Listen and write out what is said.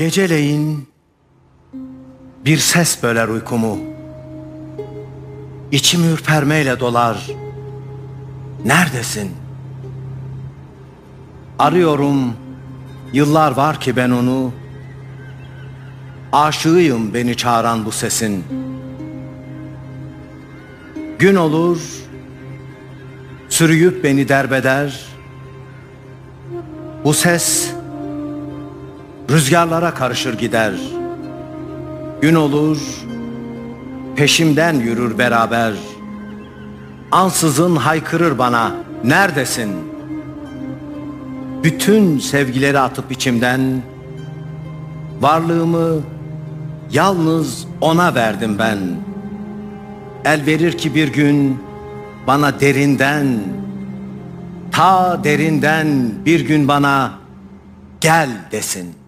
Geceleyin bir ses böler uykumu. İçim ürpermeyle dolar. Neredesin? Arıyorum. Yıllar var ki ben onu. Aşığıyım beni çağıran bu sesin. Gün olur. Sürüyüp beni derbeder. Bu ses rüzgarlara karışır gider. Gün olur, peşimden yürür beraber. Ansızın haykırır bana, neredesin? Bütün sevgileri atıp içimden, varlığımı yalnız ona verdim ben. El verir ki bir gün bana derinden, ta derinden bir gün bana gel desin.